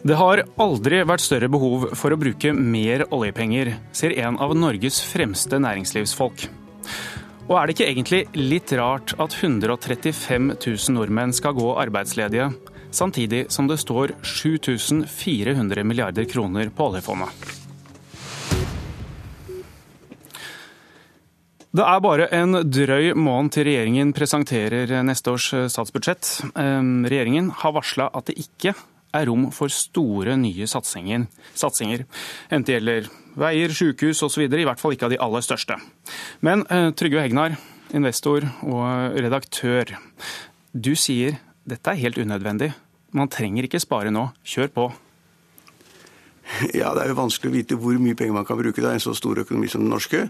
Det har aldri vært større behov for å bruke mer oljepenger, sier en av Norges fremste næringslivsfolk. Og er det ikke egentlig litt rart at 135 000 nordmenn skal gå arbeidsledige, samtidig som det står 7400 milliarder kroner på oljefondet? Det er bare en drøy måned til regjeringen presenterer neste års statsbudsjett. Ehm, regjeringen har varsla at det ikke er rom for store nye satsinger. satsinger. Enten det gjelder veier, sykehus osv., i hvert fall ikke av de aller største. Men uh, Trygve Hegnar, investor og redaktør, du sier dette er helt unødvendig. Man trenger ikke spare nå. Kjør på. Ja, Det er jo vanskelig å vite hvor mye penger man kan bruke. Det er en så stor økonomi som den norske.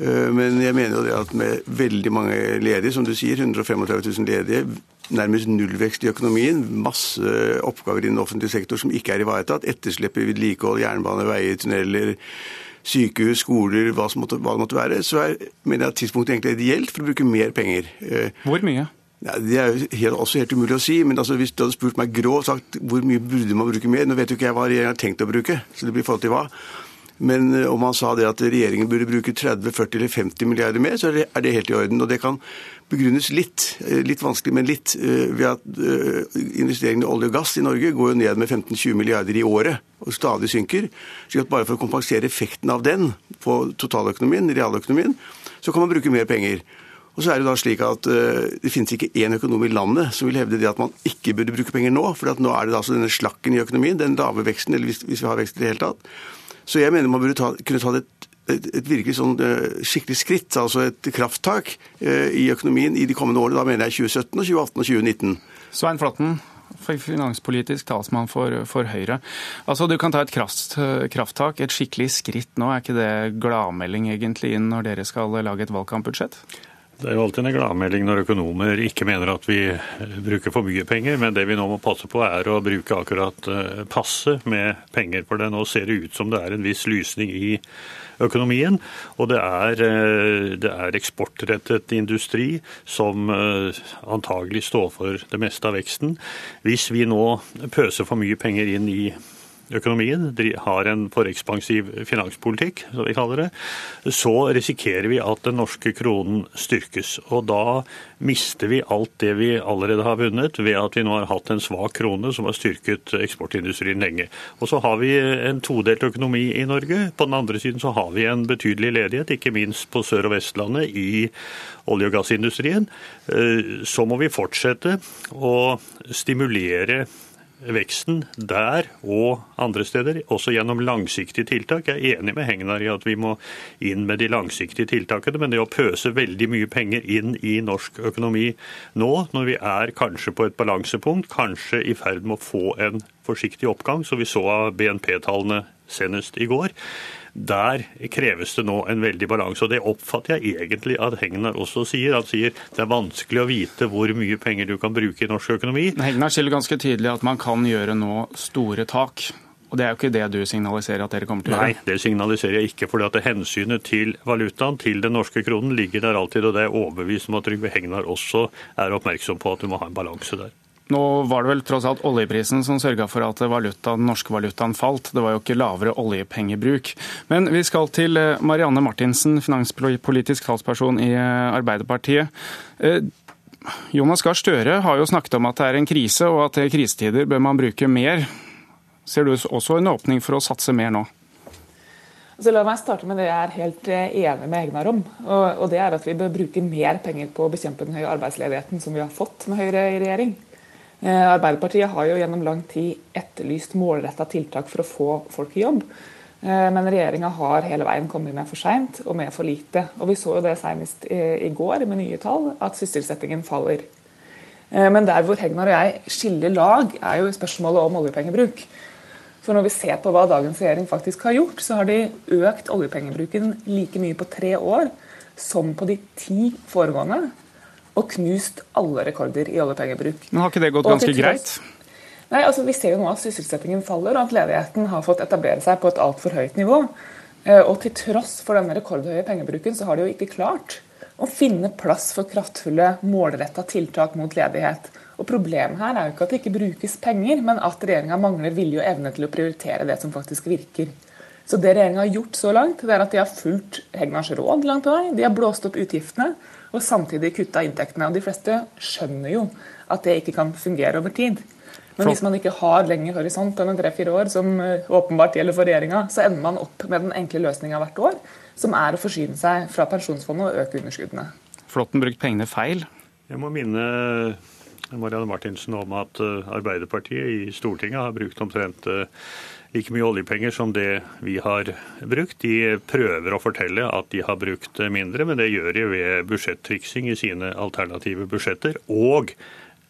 Eh, men jeg mener jo det at med veldig mange ledige, som du sier, 135 000 ledige, nærmest nullvekst i økonomien, masse oppgaver i den offentlige sektor som ikke er ivaretatt, etterslep i vedlikehold, jernbane, veier, tunneler, sykehus, skoler, hva, måtte, hva det måtte være, så er, mener jeg at tidspunktet egentlig er ideelt for å bruke mer penger. Eh, hvor mye? Ja, det er jo helt, også helt umulig å si. Men altså, hvis du hadde spurt meg grovt sagt hvor mye burde man bruke mer Nå vet jo ikke jeg hva regjeringen har tenkt å bruke, så det blir i forhold til hva. Men eh, om han sa det at regjeringen burde bruke 30, 40 eller 50 milliarder mer, så er det helt i orden. Og det kan begrunnes litt, eh, litt vanskelig, men litt, eh, ved at investeringene i olje og gass i Norge går jo ned med 15-20 milliarder i året og stadig synker. at bare for å kompensere effekten av den på totaløkonomien, realøkonomien, så kan man bruke mer penger. Og så er Det da slik at det finnes ikke én økonom i landet som vil hevde det at man ikke burde bruke penger nå. For nå er det altså denne slakken i økonomien, den lave veksten, eller hvis vi har vekst i det hele tatt. Så jeg mener man burde ta, kunne ta det et, et virkelig sånn uh, skikkelig skritt, altså et krafttak uh, i økonomien i de kommende årene. Da mener jeg 2017, og 2018 og 2019. Svein Flatten, finanspolitisk talsmann for, for, Høyre. Altså, Du kan ta et kraft, krafttak, et skikkelig skritt nå. Er ikke det gladmelding egentlig inn når dere skal lage et valgkampbudsjett? Det er jo alltid en gladmelding når økonomer ikke mener at vi bruker for mye penger, men det vi nå må passe på er å bruke akkurat eh, passe med penger. For det nå ser det ut som det er en viss lysning i økonomien. Og det er, eh, det er eksportrettet industri som eh, antagelig står for det meste av veksten. Hvis vi nå pøser for mye penger inn i økonomien, har en for ekspansiv finanspolitikk, som vi kaller det, så risikerer vi at den norske kronen styrkes. Og da mister vi alt det vi allerede har vunnet ved at vi nå har hatt en svak krone som har styrket eksportindustrien lenge. Og så har vi en todelt økonomi i Norge. På den andre siden så har vi en betydelig ledighet, ikke minst på Sør- og Vestlandet i olje- og gassindustrien. Eh, så må vi fortsette å stimulere veksten der og andre steder, også gjennom langsiktige tiltak. Jeg er enig med Hegnar i at vi må inn med de langsiktige tiltakene, men det å pøse veldig mye penger inn i norsk økonomi nå, når vi er kanskje på et balansepunkt, kanskje i ferd med å få en forsiktig oppgang, som vi så av BNP-tallene senest i går, der kreves det nå en veldig balanse. og Det oppfatter jeg egentlig at Hegnar også sier. Han sier det er vanskelig å vite hvor mye penger du kan bruke i norsk økonomi. Hegnar sier ganske tydelig at man kan gjøre nå store tak. Og Det er jo ikke det du signaliserer at dere kommer til å gjøre? Nei, det signaliserer jeg ikke. fordi at Hensynet til valutaen, til den norske kronen, ligger der alltid. Og det er overbevist om at Trygve Hegnar også er oppmerksom på at du må ha en balanse der. Nå var det vel tross alt oljeprisen som sørga for at valuta, den norske valutaen falt. Det var jo ikke lavere oljepengebruk. Men vi skal til eh, Marianne Martinsen, finanspolitisk talsperson i eh, Arbeiderpartiet. Eh, Jonas Gahr Støre har jo snakket om at det er en krise, og at i krisetider bør man bruke mer. Ser du også en åpning for å satse mer nå? Så la meg starte med det jeg er helt enig med Egnar om. Og, det er at vi bør bruke mer penger på å bekjempe den høye arbeidsledigheten som vi har fått med Høyre i regjering. Eh, Arbeiderpartiet har jo gjennom lang tid etterlyst målretta tiltak for å få folk i jobb. Eh, men regjeringa har hele veien kommet med for seint og med for lite. Og Vi så jo det senest i går med nye tall, at sysselsettingen faller. Eh, men der hvor Hegnar og jeg skiller lag, er jo spørsmålet om oljepengebruk. For når vi ser på hva dagens regjering faktisk har gjort, så har de økt oljepengebruken like mye på tre år som på de ti foregående og knust alle rekorder i oljepengebruk. Men Har ikke det gått ganske greit? Nei, altså Vi ser jo nå at sysselsettingen faller, og at ledigheten har fått etablere seg på et altfor høyt nivå. Eh, og til tross for denne rekordhøye pengebruken, så har de jo ikke klart å finne plass for kraftfulle, målretta tiltak mot ledighet. Og Problemet her er jo ikke at det ikke brukes penger, men at regjeringa mangler vilje og evne til å prioritere det som faktisk virker. Så det regjeringa har gjort så langt, det er at de har fulgt Hegnars råd langt på vei. De har blåst opp utgiftene og samtidig kutta inntektene. Og de fleste skjønner jo at det ikke kan fungere over tid. Men hvis man ikke har lengre horisont enn tre-fire år, som eh, åpenbart gjelder for regjeringa, så ender man opp med den enkle løsninga hvert år, som er å forsyne seg fra pensjonsfondet og øke underskuddene. Flåtten brukt pengene feil? Jeg må minne Marianne Martinsen om at eh, Arbeiderpartiet i Stortinget har brukt omtrent eh, like mye oljepenger som det vi har brukt. De prøver å fortelle at de har brukt mindre, men det gjør de ved budsjettriksing i sine alternative budsjetter. Og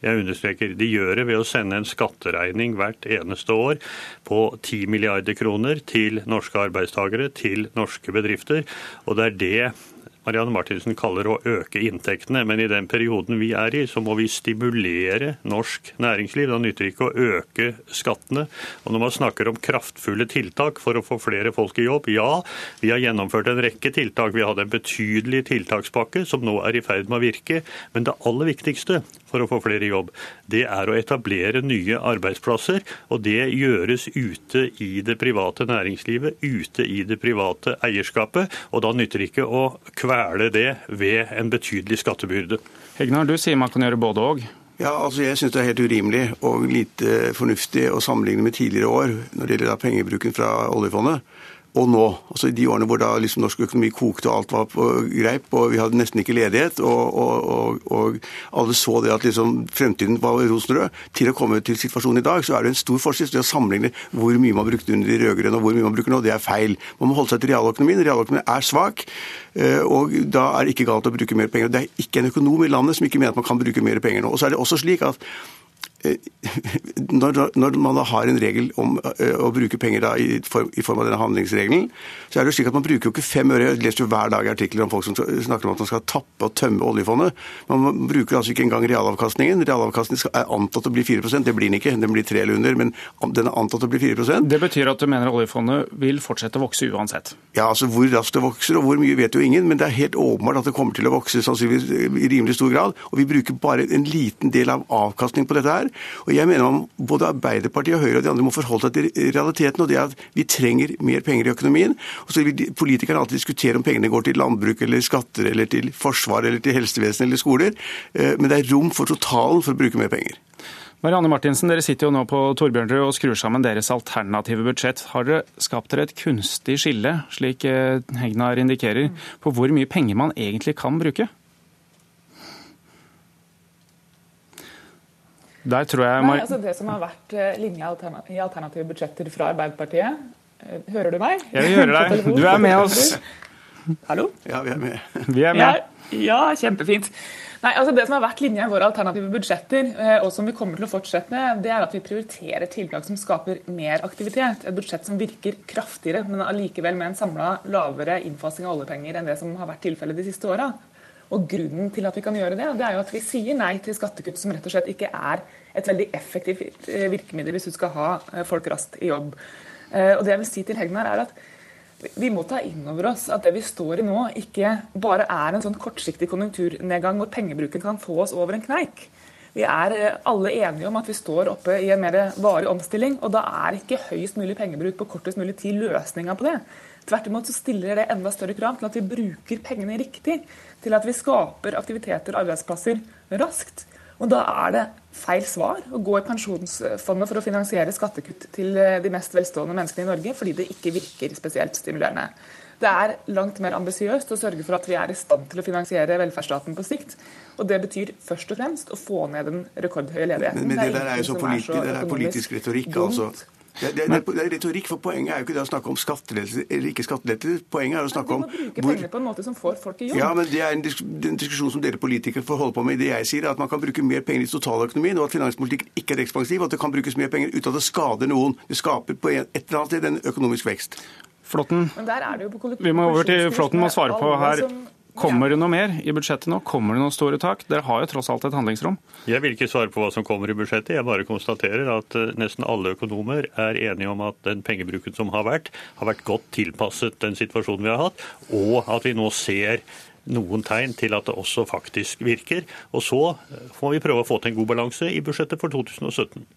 jeg understreker, de gjør det ved å sende en skatteregning hvert eneste år på 10 milliarder kroner til norske arbeidstakere, til norske bedrifter. Og det er det Marianne Martinsen kaller å øke inntektene. Men i den perioden vi er i, så må vi stimulere norsk næringsliv. Da nytter det ikke å øke skattene. Og når man snakker om kraftfulle tiltak for å få flere folk i jobb, ja, vi har gjennomført en rekke tiltak. Vi hadde en betydelig tiltakspakke som nå er i ferd med å virke. Men det aller viktigste for å få flere i jobb, det er å etablere nye arbeidsplasser. Og det gjøres ute i det private næringslivet, ute i det private eierskapet. Og da nytter det ikke å kvele det ved en betydelig skattebyrde. Hegnar, du sier man kan gjøre både og. Ja, altså Jeg syns det er helt urimelig og lite fornuftig å sammenligne med tidligere år når det gjelder pengebruken fra oljefondet og nå. Altså I de årene hvor da liksom norsk økonomi kokte og alt var på greip, og vi hadde nesten ikke ledighet, og, og, og, og alle så det at liksom fremtiden var rosenrød, til å komme til situasjonen i dag, så er det en stor forskjell Det å sammenligne hvor mye man brukte under de rød-grønne og hvor mye man bruker nå. Det er feil. Man må holde seg til realøkonomien. Realøkonomien er svak, eh, og da er det ikke galt å bruke mer penger. Det er ikke en økonom i landet som ikke mener at man kan bruke mer penger nå. Og så er det også slik at når, når, man har en regel om eh, å bruke penger da, i, form, i, form, av denne handlingsregelen, så er det jo slik at man bruker jo ikke fem øre. Jeg leser jo hver dag artikler om folk som snakker om at man skal tappe og tømme oljefondet. Man bruker altså ikke engang realavkastningen. Realavkastningen er antatt å bli 4% Det blir den ikke, den blir 3 eller under, men den er antatt å bli 4% Det betyr at du mener oljefondet vil fortsette å vokse uansett? Ja, altså hvor raskt det vokser og hvor mye vet jo ingen, men det er helt åpenbart at det kommer til å vokse sannsynligvis i rimelig stor grad. Og vi bruker bare en liten del av avkastningen på dette her. Og jeg mener om Både Arbeiderpartiet og Høyre og de andre må forholde seg til realiteten. og det er at Vi trenger mer penger i økonomien. og så vil Politikerne alltid diskutere om pengene går til landbruk eller skatter eller til forsvar eller til helsevesen eller skoler. Eh, men det er rom for totalen for å bruke mer penger. Marianne Martinsen, Dere sitter jo nå på Torbjørnrud og skrur sammen deres alternative budsjett. Har dere skapt dere et kunstig skille, slik eh, Hegnar indikerer, på hvor mye penger man egentlig kan bruke? Der tror jeg Nei, altså Det som har vært eh, linja i alternative budsjetter fra Arbeiderpartiet eh, Hører du meg? Jeg hører deg. Du er med oss. Hallo? Ja, vi er med. Vi er med. Ja, ja kjempefint. Nei, altså Det som har vært linja i våre alternative budsjetter, eh, og som vi kommer til å fortsette med, det er at vi prioriterer tiltak som skaper mer aktivitet. Et budsjett som virker kraftigere, men allikevel med en samla lavere innfasing av oljepenger enn det som har vært tilfellet de siste åra. Og Grunnen til at vi kan gjøre det, det er jo at vi sier nei til skattekutt som rett og slett ikke er et veldig effektivt eh, virkemiddel hvis du skal ha eh, folk raskt i jobb. Eh, og det jeg vil si til Hegnar er at vi må ta inn over oss at det vi står i nå, ikke bare er en sånn kortsiktig konjunkturnedgang hvor pengebruken kan få oss over en kneik. Vi er alle enige om at vi står oppe i en mer varig omstilling, og da er ikke høyest mulig pengebruk på kortest mulig tid løsninga på det. Tvert imot så stiller det enda større krav til at vi bruker pengene riktig. Til at vi skaper aktiviteter og arbeidsplasser raskt. Og da er det feil svar å gå i pensjonsfondet for å finansiere skattekutt til de mest velstående menneskene i Norge, fordi det ikke virker spesielt stimulerende. Det er langt mer ambisiøst å sørge for at vi er i stand til å finansiere velferdsstaten på sikt. Og det betyr først og fremst å få ned den rekordhøye ledigheten. Men, men det, det der er jo så, politi så, er politisk retorikk, altså. Det, det, det, det, er retorikk, for Poenget er jo ikke det å snakke om skattelettelser eller ikke skattelettelser. Poenget er å snakke om hvor... Vi må bruke penger på en måte som får folk i jobb. Ja, men Det er en, disk en diskusjon som dere politikere får holde på med. Det jeg sier er at man kan bruke mer penger i totaløkonomien, og at finanspolitikken ikke er ekspansiv, og at det kan brukes mer penger uten at det skader noen. Det skaper på et eller annet sted en økonomisk vekst. Flåtten. Vi må over til Flåtten må svare på her. Kommer det noe mer i budsjettet nå? Kommer det noen store tak? Dere har jo tross alt et handlingsrom. Jeg vil ikke svare på hva som kommer i budsjettet. Jeg bare konstaterer at eh, nesten alle økonomer er enige om at den pengebruken som har vært, har vært godt tilpasset den situasjonen vi har hatt, og at vi nå ser noen tegn til at det også faktisk virker. Og så får vi prøve å få til en god balanse i budsjettet for 2017.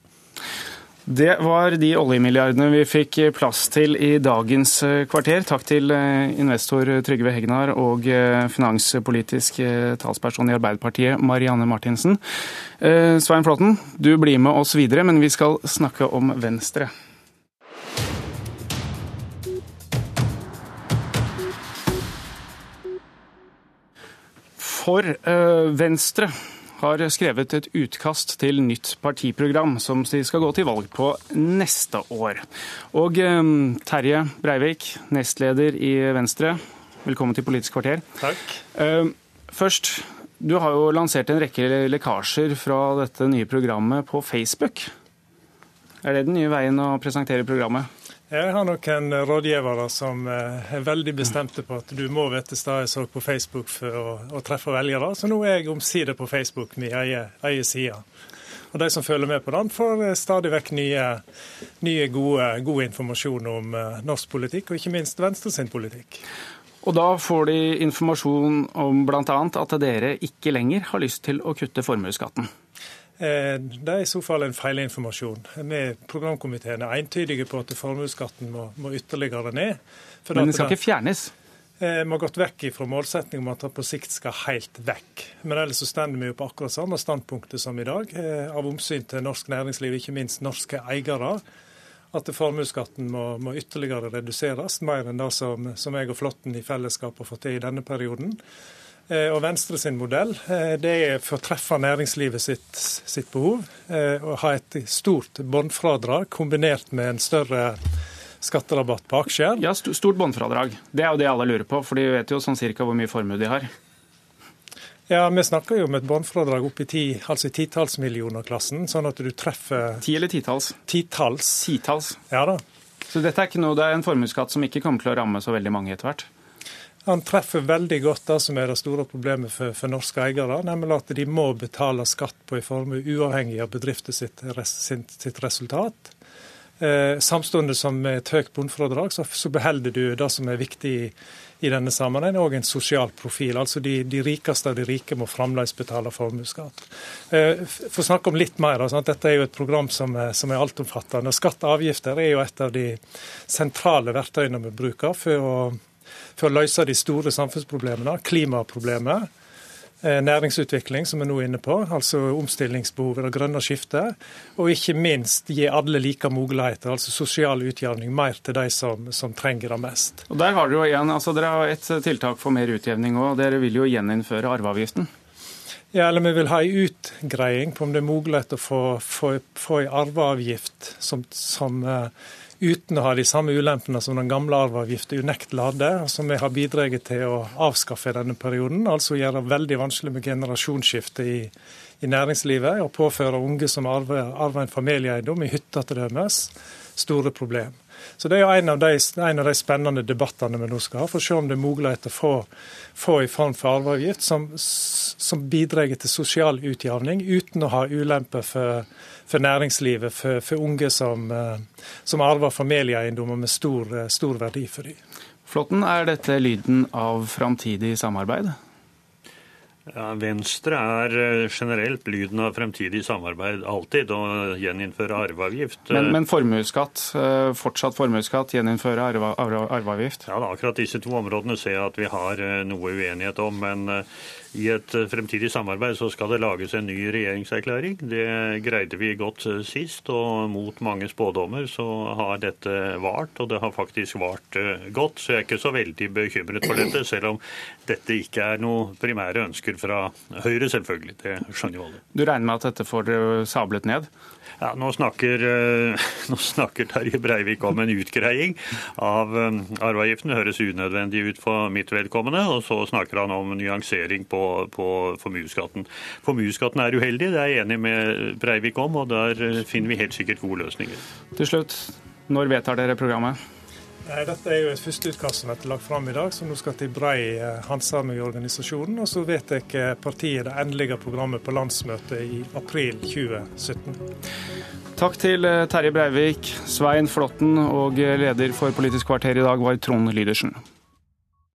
Det var de oljemilliardene vi fikk plass til i dagens eh, kvarter. Takk til eh, investor Trygve Hegnar og eh, finanspolitisk talsperson i Arbeiderpartiet Marianne Martinsen. Svein Flåtten, du blir med oss videre, men vi skal snakke om Venstre. For Venstre har skrevet et utkast til nytt partiprogram som de skal gå til valg på neste år. Og eh, Terje Breivik, nestleder i Venstre, velkommen til Politisk kvarter. Takk. Eh, først, du har jo lansert en rekke lekkasjer fra dette nye programmet på Facebook. Er det den nye veien å presentere programmet? Jeg har noen rådgivere som eh, er veldig bestemte på at du må vite stedet jeg så på Facebook for å, å, treffe velgere. Så nå er jeg omsider på Facebook, egen, egen side. Og De som følger med på den, får eh, stadig vekk nye, nye gode, god informasjon om eh, norsk politikk, og ikke minst Venstre sin politikk. Og Da får de informasjon om bl.a. at dere ikke lenger har lyst til å kutte formuesskatten. Det er i så fall en feilinformasjon. Vi programkomiteen er entydige på at formuesskatten må, må, ytterligere ned. Men den skal ikke fjernes? Eh, vi har gått vekk fra målsettingen om at den på sikt skal helt vekk. Men ellers så står vi jo på akkurat samme standpunktet som i dag, eh, av omsyn til norsk næringsliv, ikke minst norske eiere. At formuesskatten må, må, ytterligere reduseres, mer enn det som, som jeg og Flåtten i fellesskap har fått til i denne perioden. Eh, og Venstre sin modell eh, det er for å treffe næringslivet sitt, sitt behov. Eh, å ha et stort båndfradrag kombinert med en større skatterabatt på aksjer. Ja, Stort båndfradrag. Det er jo det alle lurer på, for de vet jo sånn cirka hvor mye formue de har. Ja, Vi snakker jo om et båndfradrag opp i ti, altså i titallsmillioner-klassen, sånn at du treffer Ti eller titalls? Titalls. Titalls. Ja da. Så dette er ikke noe, det er en formuesskatt som ikke kommer til å ramme så veldig mange etter hvert? Han treffer veldig godt det som er det store problemet for, for norske eiere, nemlig at de må betale skatt på en formue uavhengig av bedriften sitt, sitt, resultat. Eh, samtidig som med et høyt bunnfradrag, så, så beholder du det som er viktig i, i denne sammenheng, og en sosial profil. Altså de, de, rikeste av de rike må fremdeles betale formuesskatt. Eh, for å snakke om litt mer, altså, Dette er jo et program som, som er altomfattende. Skatt og avgifter er jo et av de sentrale verktøyene vi bruker for å for å løse de store samfunnsproblemene. Klimaproblemet, eh, næringsutvikling, som vi nå er inne på, altså omstillingsbehovet, det grønne skiftet. Og ikke minst gi alle like muligheter, altså sosial utjevning, mer til de som, som trenger det mest. Og der har Dere jo igjen, altså dere har et tiltak for mer utjevning òg. Dere vil jo gjeninnføre arveavgiften. Ja, eller vi vil ha en utgreiing på om det er mulig å få, få, få en arveavgift som, som uh, uten å ha de samme ulempene som den gamle arveavgiften unektelig hadde, som vi har bidratt til å avskaffe i denne perioden. Altså gjøre det veldig vanskelig med generasjonsskifte i, i næringslivet, og påføre unge som arver, arver en familieeiendom i hytta til dømes, store problem. Så Det er jo en av, de, en av de spennende debattene vi nå skal ha, for å se om det er mulig å få, få en form for arveavgift som, som bidrar til sosial utjevning, uten å ha ulemper for for næringslivet, for, for unge som, eh, som arver familieeiendommer med stor, eh, stor verdi for dem. Flåtten, er dette lyden av framtidig samarbeid? Ja, Venstre er eh, generelt lyden av fremtidig samarbeid alltid, å gjeninnføre arveavgift. Men, men formuesskatt, fortsatt formuesskatt, gjeninnføre arveavgift? Ja, akkurat disse to områdene ser jeg at vi har noe uenighet om. men i et eh, fremtidig samarbeid så skal det lages en ny regjeringserklæring. Det greide vi godt eh, sist, og mot mange spådommer så har dette vart. Og det har faktisk vart eh, godt, så jeg er ikke så veldig bekymret for dette. Selv om dette ikke er noe primære ønsker fra Høyre, selvfølgelig. Det skjønner jo alle. Du regner med at dette får sablet ned? Ja, nå snakker, eh, nå snakker, Terje Breivik om en utgreiing av eh, arveavgiften. Det høres unødvendig ut for mitt vedkommende. Og så snakker han om nyansering på, på formuesskatten. Formuesskatten er uheldig, det er jeg enig med Breivik om, og der eh, finner vi helt sikkert gode løsninger. Til slutt, når vedtar dere programmet? Dette er jo et førsteutkast som blir lagt fram i dag, som nå skal til brei eh, handsaming i organisasjonen. Og så vedtar partiet det endelige programmet på landsmøtet i april 2017. Takk til eh, Terje Breivik, Svein Flåtten og leder for Politisk kvarter i dag var Trond Lydersen.